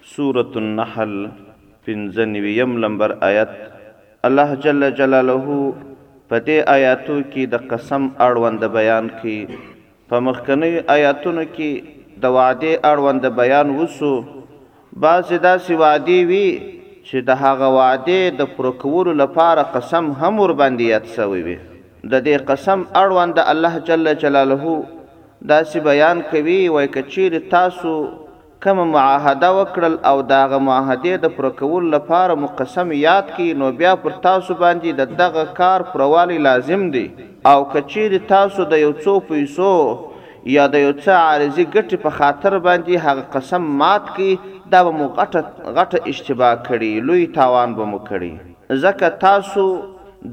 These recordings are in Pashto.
سورة النحل پنځه نويم لمبر آيت الله جل جلاله په دې آياتو کې د قسم اړوند بيان کوي، په مخکنيو آياتونو کې د وعدې اړوند بيان وسو، بعضې داسې وعدې وي چې د هغه وعدې د پوره کولو لپاره قسم هم ورباندې ياد سوی وي، د دې قسم اړوند الله جل جلاله داسې بيان کوي، وايي که چيرې تاسو کومه معاهده وکړل او د هغه معاهدې د پوره کولو لپاره مو قسم یاد کړي نو بیا پر تاسو باندې د دغه کار پوره والی لازم دی او که چیرې تاسو د یو څو پیسو یا د یو څه عارضي ګټې په خاطر باندې هغه قسم مات کړي دا به مو غټه غټه اشتباه کړي لوی تاوان به مو کړي ځکه تاسو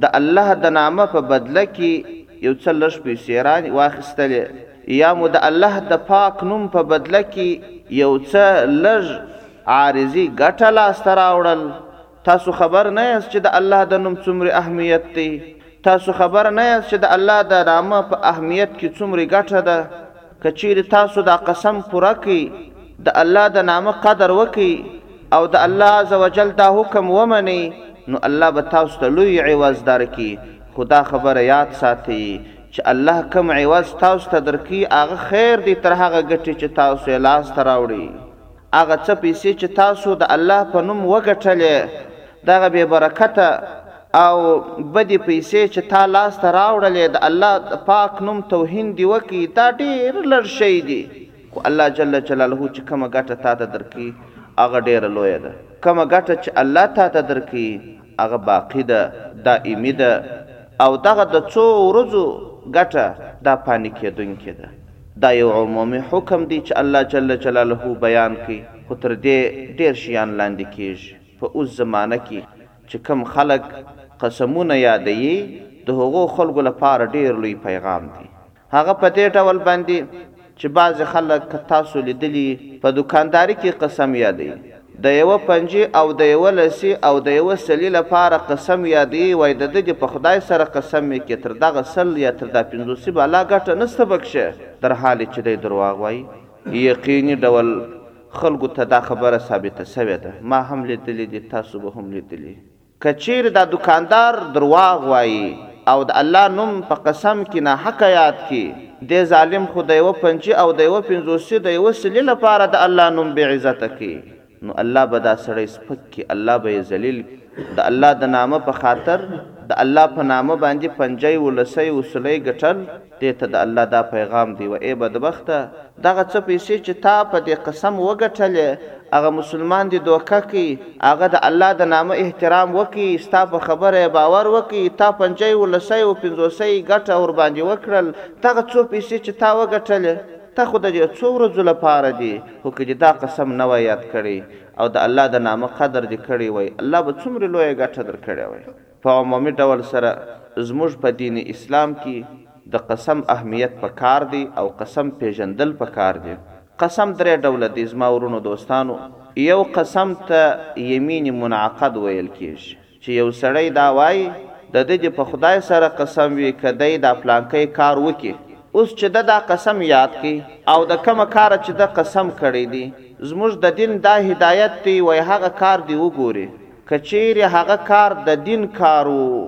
د الله د نامه په بدله کې یو څه لږ پیسې را واخیستلې. یا مو د الله د پاک نوم په بدله کې یو څه لږ عارضي ګټه لاس ته راوړل تاسو خبر نه یاست چې د الله د نوم څومره اهمیت دی تاسو خبر نه یاست چې د الله د نامه په اهمیت کې څومره ګټه ده که چیرې تاسو دا قسم پوره کړئ د الله د نامه قدر وکړئ او د الله عزوجل دا حکم ومنئ نو الله به تاسو ته لوی عوض درکړي خدا خبره یاد ساتي چې الله کوم عوض تاسو ته درکړي هغه خیر دی تر هغه ګټې چې تاسو یې لاس ته راوړي، هغه څه پیسې چې تاسو د الله په نوم وګټلې دغه بې برکته او بدې پیسې چې تا لاس ته راوړلې د الله د پاک نوم توهین دې وکړي دا ډېر لږ شی دی، خو الله جل جلاله چې کومه ګټه تاته درکړي هغه ډېره لویه ده، کومه ګټه چې الله تاته درکړي. هغه باقي ده، دائمي ده او دغه د څو ورځو ګټه دا پاني کېدونکې ده. دا یو عمومي حکم دی چې الله جل جلاله بیان کړ، خو تر دې ډېر شیان لاندې کېږي. په اوس زمانه کې چې کوم خلک قسمونه یادوي، د هغو خلکو لپاره ډېر لوی پیغام دی. هغه په دې ډول باندې چې بعضې خلک که تاسو لیدلي په دوکانداري کې قسم یادوي د یوه پنجې او د یوه لسي او د یوه سلي لپاره قسم یادوي وایي د ده دې په خدای سره قسم وي کې تر دغه سل یا تر دا پنځوسي بالا ګټه نشته پکښې در حالې چې دی درواغ وایي. یقیني ډول خلکو ته دا خبره ثابته شوې ده ما هم لیدلي دي تاسو به هم لیدلي که چېرې دا دوکاندار درواغ وايي او د الله نوم په قسم کې ناحقه ياد کړي، دې ظالم خو د يوه پنجي او د يوه پنځوسي د يوه سلي لپاره د الله نوم بې عزته کړي، نو الله به دا سړی سپک کړي، الله به يې ذليل کړي، د الله د نامه په خاطر د الله په نامه باندې پنجی، ولسۍ او سلۍ ګټل، دې ته د الله دا پیغام دی و ای بدبخته! دغه څه پیسې چې تا په دې قسم وګټلې، هغه مسلمان دې دوکه کړي، هغه د الله د نامه احترام وکړي، ستا په خبره یې باور وکړي، تا پنجی و لسی و پنځوسی ګټه ورباندې وکړل، دغه څو پیسې چې تا وګټلې، دا خو د دې څو ورځو لپاره دي، خو که دې دا قسم نه وای یاد کړی او د الله د نامه قدر دې کړی وای، الله به څومرې لویه ګټه درکړې وای. په عمومي ډول سره زموږ په دين اسلام کي د قسم اهميت په کار دی او قسم پيژندل په کار دي. قسم درې ډوله دی زما ورونو دوستانو. يو قسم ته يمين منعقد ويل کيږي چي يو سړی دا وايي د ده دي په خدای سره قسم وي که دی دا پلانکی کار وکي اوس چي ده دا قسم ياد کړي او د کومه کاره چي ده قسم کړی دی زموږ د دين دا هدايت دی وايي هغه کار دي وګوري. که چیرې هغه کار د دین کار وو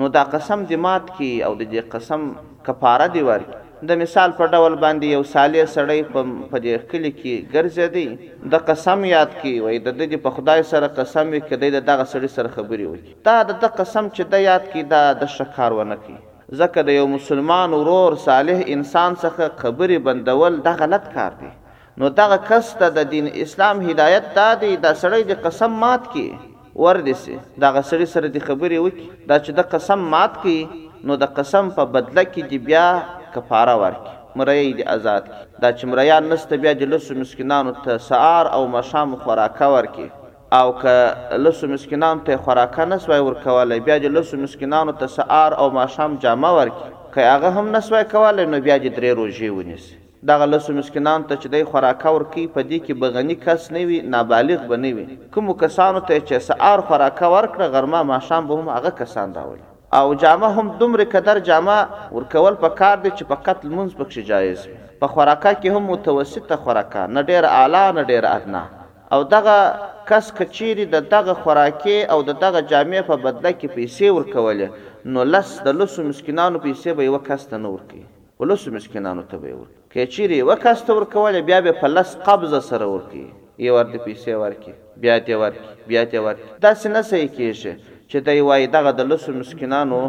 نو دا قسم دې مات کړي او د دې قسم کفاره دې ورکړي. د مثال په ډول باندې یو صالح سړی په دې کلي کې ګرځېدی، ده قسم یاد کړ، وایي د ده دې په خدای سره قسم وي که دی د دغه سړي سره خبرې وکړي دا د ده قسم چې ده یاد کړ دا ده ښه کار ونه کړ ځکه د یو مسلمان ورور صالح انسان څخه خبرې بندول دا غلط کار دی نو دغه کس ته د دین اسلام هدایت دا دی دا سړی دې قسم مات کړي ور دې شي د هغه سړي سره دې خبرې وکړي دا چې ده قسم مات کړي نو د قسم په بدله کې دې بیا کفاره ورکړي مریی دې ازاد کړي دا چې مریان نشته بیا دې لسو مسکینانو ته سهار او ماښام خوراکه ورکړي او که لسو مسکینانو ته یې خوراکه نه شوای ورکولی بیا دې لسو مسکینانو ته سهار او ماښام جامه ورکړي که یې هغه هم نه شوای کولی نو بیا دې درې روژې ونیسي. دغه لسو مسکینانو ته چې دی خوراکه ورکوي په دې کې به غني کس نه وي، نابالغ به نه وي. کومو کسانو ته چې سهار خوراکه ورکړه غرمه ماښام به هم هغه کسان راولي. او جامه هم دومره قدر جامه ورکول په کار دي چې فقط لمونځ پکښې جائز وي. په خوراکه کې هم متوسطه خوراکه، نه ډېره اعلی نه ډېره ادنی. او دغه کس که چېرې د دغه خوراکې او د دغه جامې په بدله کې پیسې ورکولې نو لس، د لسو مسکینانو پیسې به یوه کس ته نه ورکوي. ولسو مسکینانو ته به یې ورکړي که چیرې یوه کس ته ورکولې بیا به په لس قبضه سره ورکړي یو وار دې پیسې ورکړي بیا دې ورکړي بیا دې ورکړي داسې نه صحیح کیږي چې دی وایي دغه د لسو مسکینانو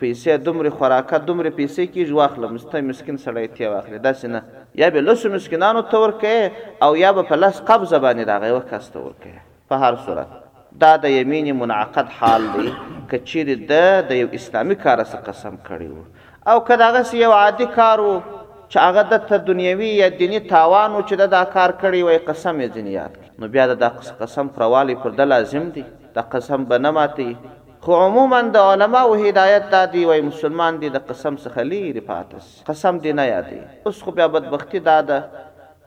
پیسې دومرې خوراکه دومرې پیسې کیږي واخله مسته مسکین سړی تې واخلي داسې نه یا به لسو مسکینانو ته ورکړې او یا به په لس قبضه باندې دغه یوه کس ته ورکړې. په هر صورت، دا د یمین منعقد حال دی، که چیرې ده د یو اسلامي کار څخه قسم کړی وو او که دغسې یو عادي کار وو چې هغه ده ته دنیوي یا دیني تاوان وو چې ده دا کار کړی وای، قسم یې ځینې یاد کړي. نو بیا د دا قسم پوره والی پر ده لازم دی، دا قسم به نه ماتوي، خو عموماً د علماوو هدایت دا دی وایي، مسلمان دې د قسم څخه لیرې پاتې شي، قسم دې نه یادوي، اوس خو بیا بدبختي دا ده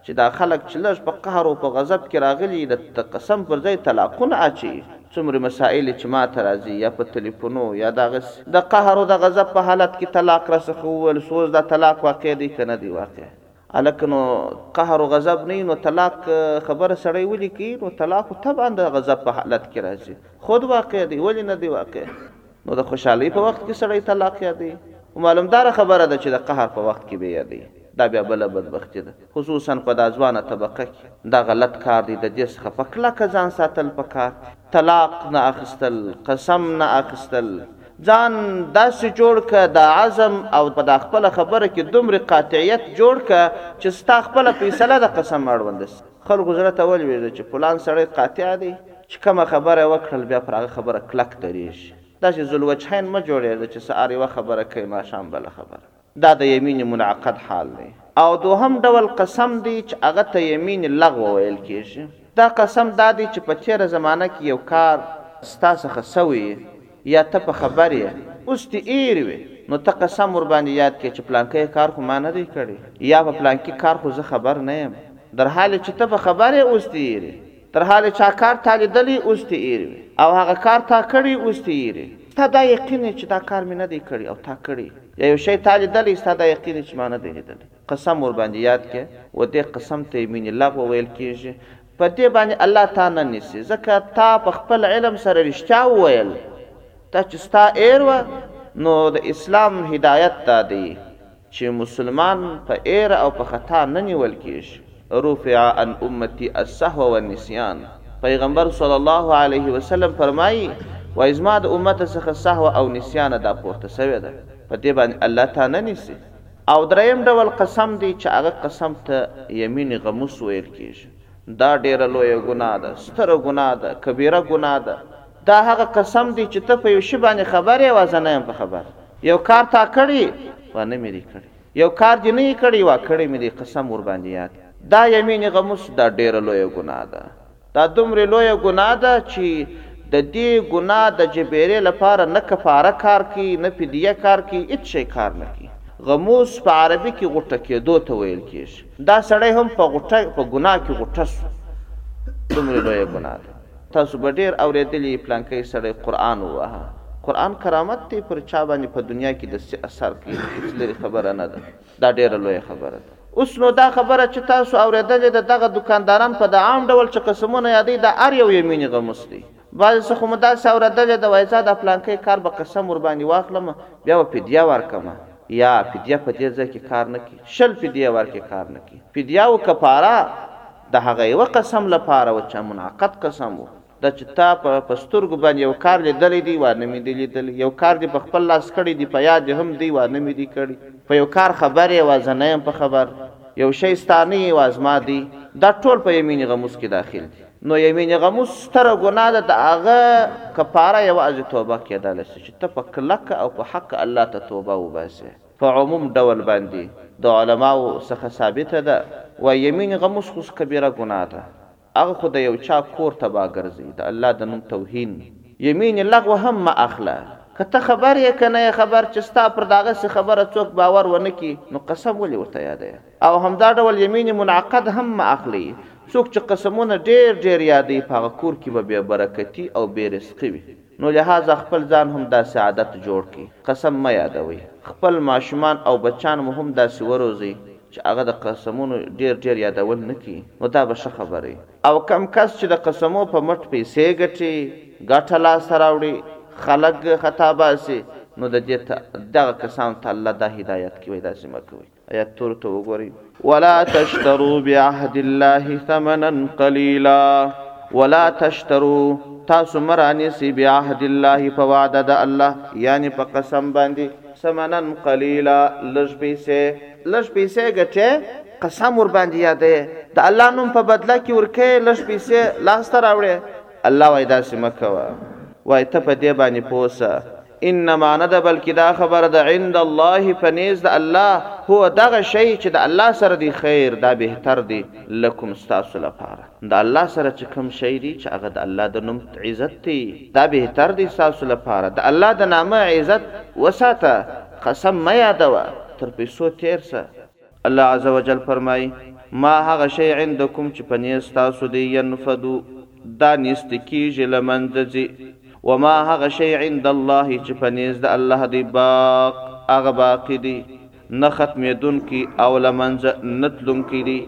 چې دا خلک چې لږ په قهر او په غضب کې راغلي د د قسم پر ځای طلاقونه اچوي څومره مسائل یې چې ماته راځي یا په تلیفونو یا داغسې د قهر او د غضب په حالت کې طلاق راڅخه وویل شو اوس دا طلاق واقع دی که نه دی واقع هلکه نو قهر او غضب نه وي نو طلاق خبره سړی ولې کوي نو طلاق خو طبعا د غضب په حالت کې راځي خود واقع دی ولې نه دی واقع. نو د خوشحالي په وخت کې سړی طلاق یادي او معلومدار خبره ده چې د قهر په وخت کې به یادي دا بیا بل بدبختی ده خصوصا په دا ځوانه طبقه کې دا غلط کار دی د دې څخه په کلک ځان ساتل پکار دي طلاق نه اخستل قسم نه اخستل ځان داسې جوړ ک د عزم او په دا خپل خبره کې دومره قاطعیت جوړ ک چې ستا خپل فیصله د قسم اړوند خلکو زړه ته ولوېږده چې فلان سړی قاطع دی، چې کومه خبره یې وکړل بیا پر هغه خبره کلک درېږي. داسې ذوالوجهین مه جوړېږده چې سهار یوه خبره کوي ماښام بله خبره. دا د یمین منعقد حال دی. او دوهم ډول قسم دی چې هغه ته یمین لغوه ویل کېږي. دا قسم دا دی چې په تېره زمانه کې یو کار ستا څخه شوی یا ته په خبر یې اوس دې ایر وي نو ته قسم ورباندې یاد کې چې پلانکی کار خو ما نه دی کړی یا په پلانکي کار خو زه خبر نه یم درحالې چې ته په خبر یې اوس دې ایري درحالې چا کار تا لیدلی اوس دې ایر وي او هغه کار تا کړی اوس دې ایري ستا دا یقین یې چې دا کار مې نه دی کړی او تا کړی یا یو شی تا لیدلی ستا دا یقین یې چې ما نه دی لیدلی قسم ورباندې یاد کې و دې قسم ته یې مینې لغوه ویل کیږي په دې باندې الله تا نه نیسي، ځکه تا په خپل علم سره رښتیا وویل، ته چې ستا ایر وه، نو د اسلام هدایت دا دی چې مسلمان په ایر او په خطا نه نیول کیږي، رفع عن امتي السهو والنسیان، پیغمبر صلی الله علیه وسلم فرمایي، وایي زما د امته څخه سهو او نسیانه دا پورته شوې ده، په دې باندې الله تا نه نیسي، او دریم ډول قسم دی چې هغه قسم ته یمین غموس ویل کیږي دا ډیره لویه ګناه ده ستره ګناه ده کبیره ګناه ده دا هغه قسم دی چې ته په یو شي باندې خبر یې وا زه نه یم په خبر یو کار تا کړی وا نه مې دی کړی یو کار دې نه یې کړی وا کړی مې دی قسم ورباندې یاد دا یمین غموس دا ډیره لویه ګناه ده. دا دومره لویه ګناه ده چی ددی ګناه د جبیرې لپاره نه کفاره کار کوي نه فدیه کار کوي هیڅ شی کار نه کوي. غموس په عربی کی غوټه کیدو ته ویل کیږي. دا سړی هم په غوټه، په ګناه کی غوټه شو. دومره لویه ګناه ده. تاسو به ډیر اوریدلي یی پلانکی سړی قرآن وواهه. قرآن کرامت دی پر چا باندې په دنیا کی دسی اثر کوي هیڅ لری خبره نه ده. دا ډېره لویه خبره ده. اوس نو دا خبره چې تاسو اورېدلې ده، دغه دوکانداران په دا عام ډول چې قسمونه یادوي، دا هر یو یې مینې غموس دی. بعضې څخه مو داسې اورېدلې ده، وايي ځه دا پلانکی کار به قسم ورباندې واخلم، بیا به فدیه ورکړم. یا، فدیه په دې ځای کې کار نه کوي، شل فدیې ورکړې کار نه کوي. فدیه او کفاره د هغه یوه قسم لپاره وه چې منعقد قسم و. دا چې تا په په سترګو باندې یو کار لیدلی دی وانه مې دی لیدلی یو کار دې په خپل لاس کړی دی په یاد هم دی وانه مې دی کړی په یو کار خبر یې وازه نه یم په خبر یو شی ستا نه یې وازما دی دا ټول په یمین غموس کې داخل دي نو یمین غموس ستره ګناه ده د هغه کفاره یوازې توبه کېدلی شي چې ته په کلکه او په حق الله ته توبه وباسې په عموم ډول باندې د علماو څخه ثابته ده وایي یمین غموس خو کبیره ګناه ده هغه خو د یو چا کور تباه ګرځی د الله د نوم توهین. یمین لغو هم مه اخله که ته خبر یې که نه یې خبر چې ستا پر دغسې خبره څوک باور ونه کړي نو قسم ولې ورته یادوې او همدا ډول یمین منعقد هم مه اخلئ څوک چې قسمونه ډېر ډېر یادوي په هغه کور کې به بې برکتي او بې رزقي وي نو لهذا خپل ځان هم داسې عادت جوړ کړئ، قسم مه یادوئ. خپل ماشومان او بچیان مو هم داسې وروزئ چې هغه د قسمونو ډېر ډېر یادول نه کړي، نو دا به ښه خبره وي. او کوم کس چې د قسمو په مټ پیسې ګټي، ګټه لاس ته راوړي، خلک خطا باسي، نو د دې ته، دغه کسانو ته الله دا هدایت کوي، داسې مه کوئ. آیات تور ته وګورئ ولا تشترو بعهد الله ثمنا قليلا ولا تشترو تاسو مرانی سی بعهد الله په وعده د الله یعنی په قسم باندې ثمنا قليلا لږ پیسې لږ پیسې ګټه قسم ور باندې یادې د الله نوم په بدله کې ورکه لږ پیسې لاس ته راوړې الله وای داسې مکوه وای ته په دې باندې پوسه انما نه ده بلکې دا خبره د عند الله په نیز د الله هو دغه شی چې د الله سره دی خیر دا بهتر دی لکم ستاسو لپاره د الله سره چې کوم شی دی چې هغه د الله د نوم عزت دی دا بهتر دی ستاسو لپاره د الله د نامه عزت وساته قسم مه یادوه تر پیسو تیر سه الله عزوجل فرمائی، ما هغه شی عندکم چې په نیز ستاسو دی ینفد دا نیستی کیږي له منځه ځي، وما هغه شی عند الله چې په نیز د الله دی باق هغه باقی دی، نه ختمیدونکی او له منځه نه تلونکی دی.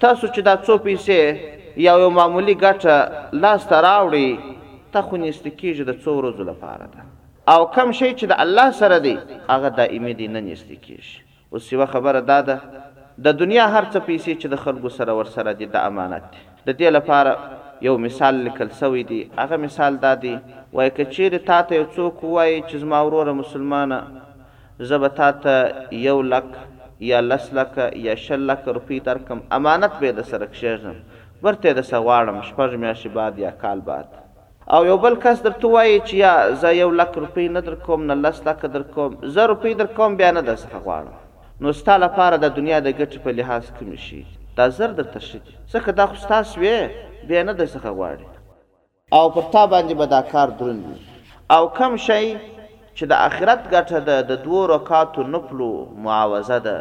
تاسو چې دا څو پیسې یا یو معمولی ګټه لاس ته راوړی دا خو نیستی کیږي د څو ورځو لپاره ده او کوم شی چې د الله سره دی هغه دائمی دی نه نیستی کیږي. اوس یوه خبره دا ده د دنیا هر څه پیسې چې د خلکو سره ورسره دي دا امانت دي د دې لپاره یو مثال لیکل شوی دی هغه مثال دا دی وایي که چیرې تا ته یو څوک ووایي چې زما وروره مسلمانه زه به تا ته یو لک یا لس لکه یا شل لکه روپۍ درکړم امانت به یې درسره کښېږدم برته یې درڅخه غواړم شپږ میاشتې بعد یا کال بعد او یو بل کس درته ووایې چې یا زه یو لک روپۍ نه درکوم نه لس لکه درکوم زه روپۍ درکوم بیا نه درڅخه غواړم نو ستا لپاره د دنیا د ګټې په لحاظ کمې ښې دي دا زر درته ښه دي ځکه دا خو ستا شوې بیا یې نه درڅخه غواړي او پر تا باندې به دا کار دروند وي او کوم شی چې د اخرت ګټه ده د دوو رکعاتو نفلو معاوضه ده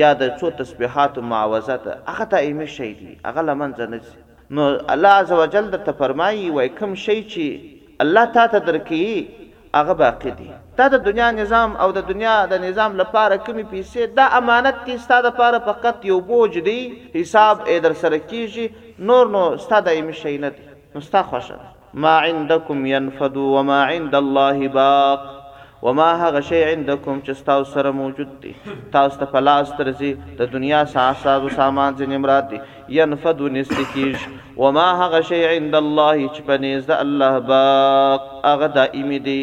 یا د څو تسبیحاتو معاوضه ده هغه دایمي شی دی هغه له منځه نه ځي. نو الله عزوجل درته فرمايي، وايي، کوم شی چي الله تاته درکوي هغه باقي دی، دا د دنيا نظام او د دنيا د نظام له پاره کومي پيسې دا امانت دي ستا د پاره فقط يو بوج دی حساب ئې درسره کيږي نور نو ستا دايمي شی نه دی نو ستا خوښه ده. ما عندکم ينفد وما عند الله باق وما هغه شی عندکم چې ستاسو سره موجود دی تاسو ته په لاس درځي د دنیا څخه ساز او سامان ځینې مراد دی ينفد نږدې کیږي وما هغه شی عند الله چې په نزد الله باق هغه دائمي دی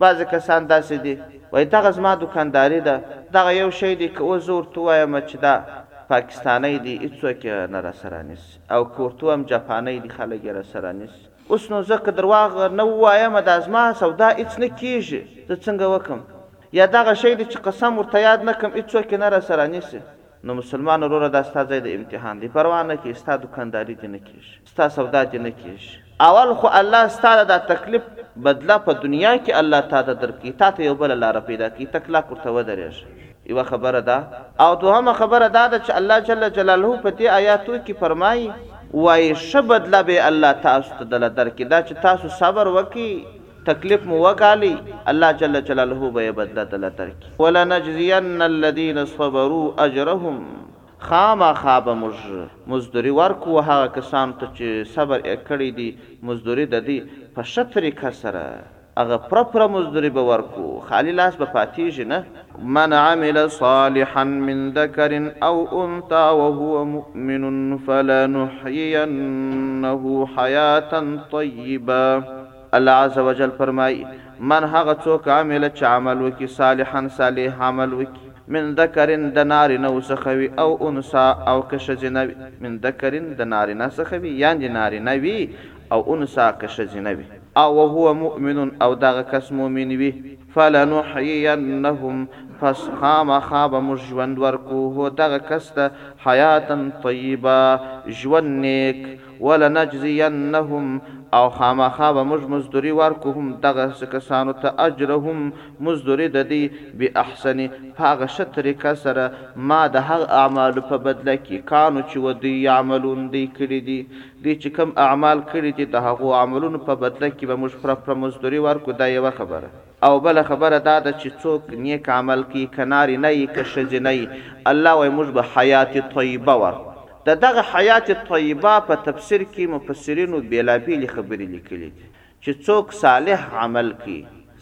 بعضې کسان داسې دي وايي دغه زما دوکانداري ده، دغه يو شی دی که اوس زه ورته ووايم چې دا پاکستانی دی هيڅوک يې نه راسره رانيسي او که ورته ووايم جاپانی دی خلک يې راسره رانيسي، اوس نو زه که درواغ نه ووايم دا زما سودا هيڅ نه کيږي زه څنګه وکړم يا دغه شی دی چې قسم ورته ياد نه کړم هيڅوک يې نه راسره رانيسي، نو مسلمان وروره دا ستا ځای د امتحان دی پروا نه کوي ستا دوکانداري دې نه کيږي. ستا سودا دې نه کېږي. اول خو الله ستا د دا تکلیف بدله په دنیا کې الله تا ته درکړي، تا ته یو بله لاره پیدا کړي، ته کلک ورته ودرېږه. یوه خبره دا او دوهمه خبره دا ده چې الله جل جلاله په دې آیاتو کې فرمایي. وایي، ښه بدله به الله تاسو ته دله درکړي، دا چې تاسو صبر وکړئ، تکلیف مو وګالئ، الله جل جلاله به یې بدله دله درکړي. ولنجزین الذین صبروا اجرهم. خامخا به موږ مزدوري ورکوو هغه کسانو ته چې صبر ئې کړی دی مزدوري ددی په ښه طریقه سره هغه پوره پوره مزدوري به ورکوو خالي لاس به پاتیږي نه. من عمل صالحا من ذکر او انثی وهو مؤمن فلنحیینه حیاة طیبة. الله عز وجل فرمائی، من هغه څوک عمل چې عمل وکړي صالحا صالح عمل وکړي من ذکر د نارینه وو څخه وي او انثی او که ښځینه وي من ذکر د نارینه څخه وي یعنې نارینه وي او انثی که ښځینه وي او وهو مؤمن او دغه کس مؤمن وي. فلنحیینهم پس خامخا به موږ ژوند ورکړو هو دغه کس ته حیاتا طیبا ژوند نیک. ولنجزینهم او خامخا به موږ مزدوري ورکړو هم دغسې کسانو ته اجرهم مزدوري د دوی باحسن په هغه ښه طریقه سره ما د هغه اعمالو په بدله کې کانو چې وه دوی یعملون دوی کړي دي دوی چې کوم اعمال کړي دي د هغو عملونو په بدله کې به موږ پرپره مزدوري ورکړو دا یوه خبره. او بله خبره دا ده چی څوک نیک عمل کی که نارینه یی که ښځینه یی الله وایی موږ به حیات طیبه ور د دغه حیات طیبه په تفسیر کی مفسرینو بیلا بیلی خبری لیکلی دی چی څوک صالح عمل کی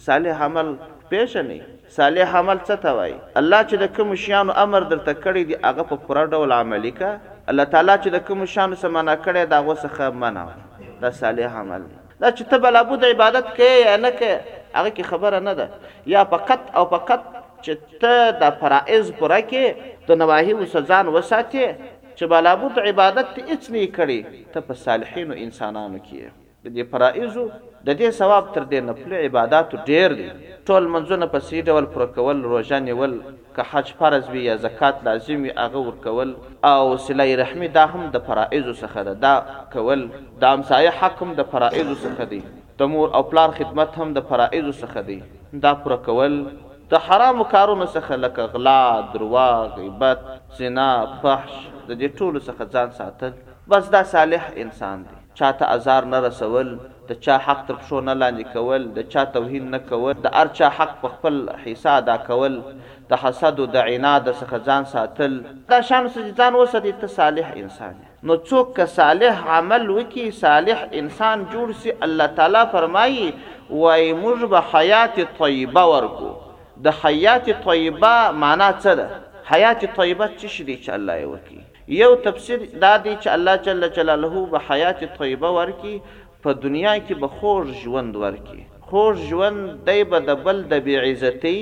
صالح عمل پیژنئ صالح عمل څه ته وایی الله چی د کومو شیانو امر درته کړی دی هغه په پوره ډول عملی که الله تعالی چی د کومو شیانو څخه منع کړی د هغو څخه منع وه دا صالح عمل دی. دا چې ته به لابود عبادت کوې یا نه کوې هغه کې خبره نه ده یا فقط او فقط چې ته د فرائض پوره کې د نواهیو څخه ځان وساتې چې به لابود عبادت ته هیڅ نه کړی ته په صالحینو انسانانو کې یې د دې فرائضو د دې ثواب تر دې نفلي عباداتو ډیر دی ټول لمونځونه په صحیح ډول پوره کول روژه نیول که حج فرض وي یا زکات لازم وي هغه ورکول. او صله رحمي دا هم د فرائضو څخه ده دا کول. د همسایه حق هم د فرائضو څخه دی. د مور او پلار خدمت هم د فرائضو څخه دی دا پوره کول. د حرامو کارونو څخه لکه غلا، درواغ، غیبت، زنا، فحش د دې ټولو څخه ځان ساتل. بس دا صالح انسان دی. چا ته ازار نه رسول، د چا حق تر پښو نه لاندې کول، د چا توهین نه کول، د هر چا حق په خپل حیثه ادا کول، د حسد و د عناد څخه ځان ساتل. دا شیانو څخه چې ځان وساتې، ته صالح انسان یې. نو څوک که صالح عمل وکړي، صالح انسان جوړ شي، الله تعالی فرمایي، وایي موږ به حیات طیبه ورکړو. د حیات طیبه مانا څه ده؟ حیات طیبه څه شي دی چې الله یې ورکوي؟ يو تفسير دا دی چې الله جل جلاله به حيات طيبه ورکړي، په دنيا کې به خوږ ژوند ورکړي، خوږ ژوند دی به د بل د بې عزتۍ،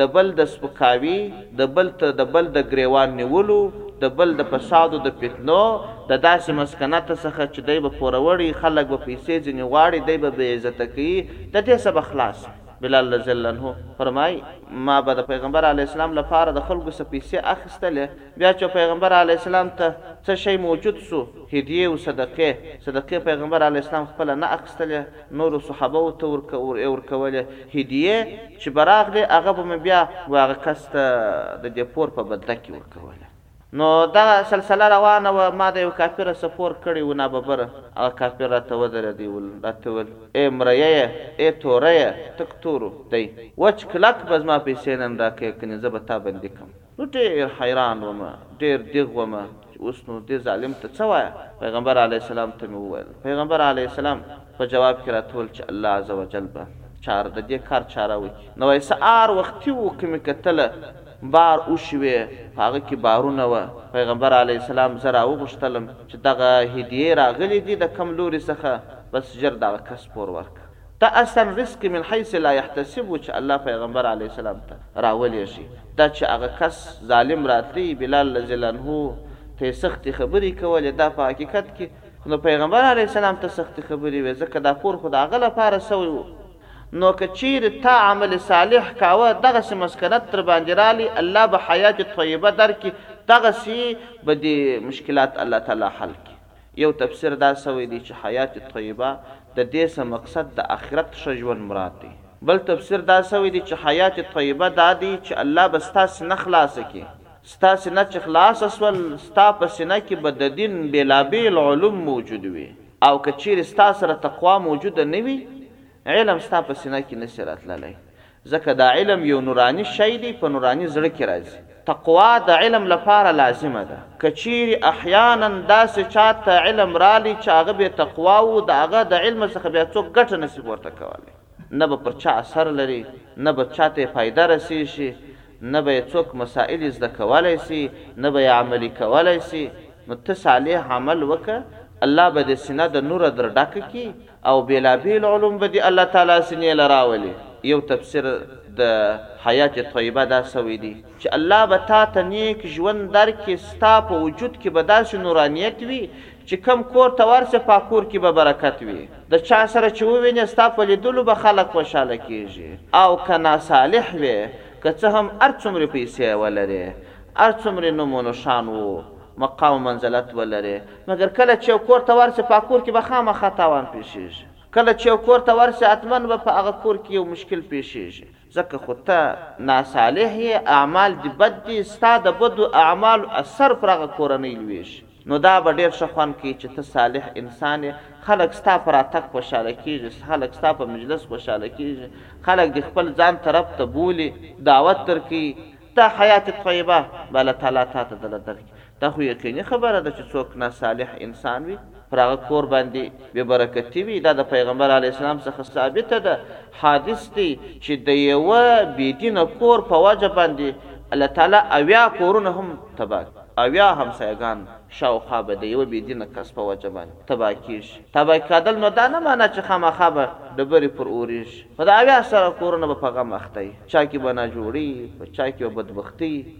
د بل د سپکاوي، د بل د بل د ګرېوان نيولو، د بل د فسادو د فتنو، د داسې مسکنته څخه چې دی به پوروړی، خلک به پيسې ځينې غواړي، دی به بې عزته کوي، د دې څخه به خلاص وي. بلال رضي الله عنه فرمايي، ما به د پيغمبر عليه السلام لپاره د خلکو څخه پيسې اخيستلې، بیا چه پیغمبر علیه السلام ته څه شی موجود سو هدیه او صدقې صدقې پیغمبر علیه السلام خپله نه اخستلې نورو صحابه وو ته ئې ورکولې هدیه چه به راغلې هغه به مو بیا و هغه کس ته د دې پور په بدله کي ورکولې نو دغه سلسله روانه وه ما د یو کافر څه پور کړی و ناببره هغه کافر راته ودرېدی ول راته ویل ای مرییه ای توریه تک تورو دی وچ کلک به زما پیسې نن راکې کنې زه به تا بندي کړم. نو ډېر حيران وم، ډېر ديغ وم چې اوس نو دې ظالم ته څه وايم؟ پيغمبر عليه السلام ته مې وويل، پيغمبر عليه السلام په جواب کې راته وويل چې الله عزوجل به چاره د دې کار چاره وکړي. نو وايي سهار وختي وو که مې کتله بار اوښي وې، په هغه کې بارونه وه، پيغمبر عليه السلام زه راوغوښتلم چې دغه هديې راغلي دي د کوم لوري څخه، بس ژر دغه کس پور ورکړه. ته اصلا رزق من حیث لا یحتسب وو چې الله پیغمبر علیه السلام ته راولیږی دا چې هغه کس ظالم راتلی بلال رضی الله عنه ته یې سختې خبرې کولې دا په حقیقت کې خو د پیغمبر علیه السلام ته سختې خبرې وې ځکه دا کور خو د هغه لپاره شوی وو نو که چیرې تا عمل صالح کاوه دغسې مسکنت درباندې رالی الله به حیات طیبه درکړي دغسې به دې مشکلات الله تعالی حل کړي. یو تفسیر دا سوی دی چی حیات طیبه د دې څخه مقصد د اخرت ښه ژوند مراد دی. بل تفسیر دا سوی دی چی حیات طیبه دا دی چی الله به ستا سینه خلاصه کړي، ستا سینه چی خلاصه سول ستا په سینه کی به ددین بیلابیل علوم موجود وي او که چیري ستا سره تقوا موجوده نه وي علم ستا په سینه کی نسي راتللی ځکه دا علم يو نوراني شی دی په نوراني زړه کې راځي. تقوا د علم لپاره لازمه ده. که چيري احيانا داسي چا ته علم رالی چې هغه بې تقوا وو د هغه د علم څخه بيا څوک ګټه نه سي پورته کولای. نه به پر چا اثر لري، نه به چا ته يې فايده رسيږي، نه به يې څوک مسائل زده کولای سي، نه به يې عملي کولای سي. نو ته صالح عمل وکړه الله به دې سينه د نوره در ډکه کړي او بيلا بيل علوم به دي الله تعالی ځني له راولي يو تفسير د حيات طيبه دا سوي دي چي الله به تا ته نيک ژوند در کي ستا په وجود کي به داسي نورانيت وي چي کوم کور ته ورسې په کور کي به برکت وي د چا سره چي ووينې ستا په ليدلو به خلک خوشحاله کيږي او که ناصالح وې که څه هم هر څومري پيسې ولرې هر څومري نوم و نښان و مقام و منزلت ولرې مګر کله چې یو کور ته ورشې، په هغه کور کې به خامخا تاوان پېښېږي. کله چې یو کور ته ورشې، حتماً به په هغه کور کې یو مشکل پېښېږي. ځکه خو ته ناصالح یې، اعمال دې بد دي، ستا د بدو اعمالو اثر پر هغه کورنۍ لوېږي. نو دا به ډېر ښه خوند کوي چې ته صالح انسان یې، خلک ستا په راتګ خوشحاله کېږي، خلک ستا په مجلس خوشحاله کېږي، خلک دې خپل ځان طرف ته بولي، دعوت درکوي، دا حیات طیبه به الله تعالی تاته دله درکړي. دا خو یقیني خبره ده چې څوک نا صالح انسان وي پر هغه کور باندې بې برکتي وي دا د پیغمبر علیه السلام څخه ثابته ده حادث دی چې د یوه بې دینه کور په وجه باندې الله تعالی اویا کورونه هم تباه کړي اویا همسایه ګان شاوخوا به د یوه بې دینه کس په وجه باندې تباه کیږي تباه کیدل نو دا نه مانا چې خامخا به ډبرې پر اوریږي خو دا اویا سره کورونه به په غم اخته وي چا کې به ناجوړي په چا کې به بدبختي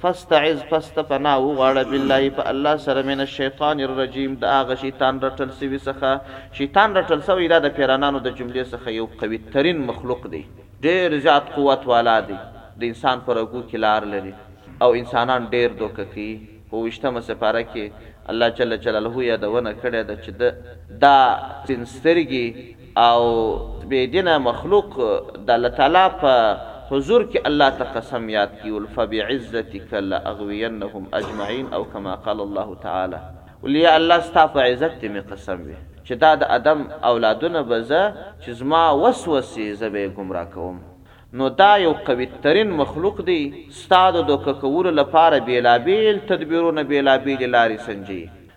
فاستعذ پس ته پناه وغواړه بالله په الله سره من الشیطان الرجیم د هغه شیطان رټل سوي څخه شیطان رټل سوی دا د پیرانانو د جملې څخه یو قوي ترین مخلوق دی ډیر زیات قوت والا دی د انسان په رګو کي لار لري او انسانان ډیر دوکه کوي په اوویشتمه سپاره کي الله جل جلاله یادونه کړې ده چي د دا سپین سترګي او بې دینه مخلوق د الله تعالی په حضور کې الله ته قسم یاد کړي ول فبعزتک لاغوینهم اجمعین او کما قال الله تعالی ول یا الله ستا په عزت دې مې قسم وي چې دا د ادم اولادونه به زه چې زما وس وسي زه به یې ګمراه کوم نو دا یو قوي ترین مخلوق دی ستا د دوکه کولو لپاره بېلابېل تدبیرونه بېلابېلې لارې سنجي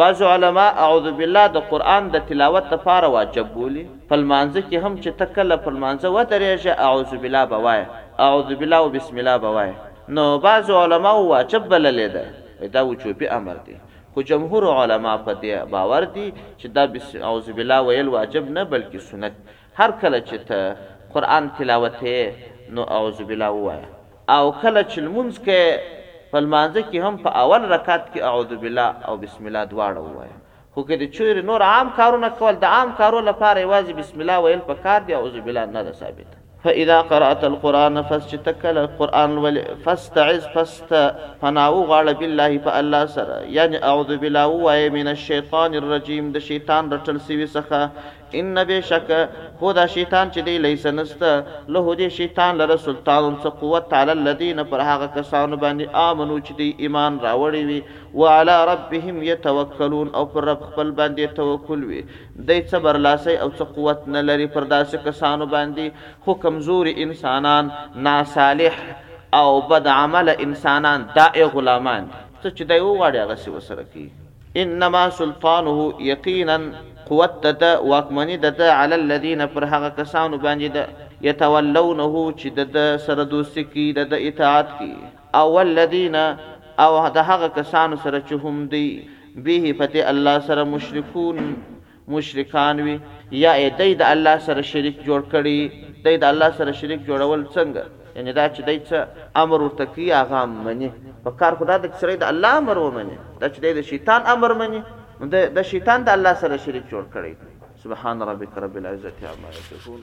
بعضو علماء اعوذ بالله د قرآن د تلاوت د پاره واجب بولي، په لمانځه کي هم چي ته کله پر لمانځه ودرېږې اعوذ بالله به وايه، اعوذ بالله و بسم الله به وايه، نو بعضو علماوو واجب بللې ده، وايي دا وجوبي امر دي، خو جمهور علماء په دې باور دي چي دا اعوذ بالله ويل واجب نه بلکي سنت هر کله چې ته قرآن تلاوت یې نو اعوذ بالله ووایه او کله چې لمونځ کوې په لمانځه کې هم په اول رکعت کې اعوذ بالله او بسم الله دواړه ووایه خو که دې چیرې نور عام کارونه کول د عام کارو لپاره یوازې بسم الله ویل پکار دي اعوذ بالله نه ده ثابته. فاذا قرأت القرآن فس چې ته کله قرآن لولې فاستعذ پس ته پناه وغواړه بالله په الله سره یعنې اعوذ بالله ووایه من الشیطان الرجیم د شیطان رټل سوي څخه ان بېشکه هو دا شیطان چې دی لیس نسته له دې شیطان لره سلطان څه قوت علی الذین پر هغه کسانو باندې آمنو چې دوی ایمان راوړی وي وعلی ربهم یتوکلون او پر رب خپل باندې یې توکل وي دی څه برلاسی او څه قوت نه لري پر داسې کسانو باندې خو کمزوري انسانان ناصالح او بد عمله انسانان دا ئې غلامان دي څه چې دی وغواړي هغسې ورسره کوي. انما سلطانه یقینا قوت د ده، واکمني د ده، علی الذین پر هغه کسانو باندې ده، یتولونه چې د ده سره دوستي کوي، د ده اطاعت کوي، او والذین او د هغه کسانو سره چې هم دوی، به، په دې الله سره، مشرکون مشرکان وي یا ئې دی د الله سره شریک جوړ کړي، دی د الله سره شریک جوړول څنګه؟ یعنی دا چې دی څه امر ورته کوي هغه هم مني، په کار خو دا ده چې سړی د الله امر ومني، دا چې دی د شیطان امر مني نو ده د شیطان د الله سره شریک جوړ کړی دی. سبحان ربک رب العزة عما یصفون.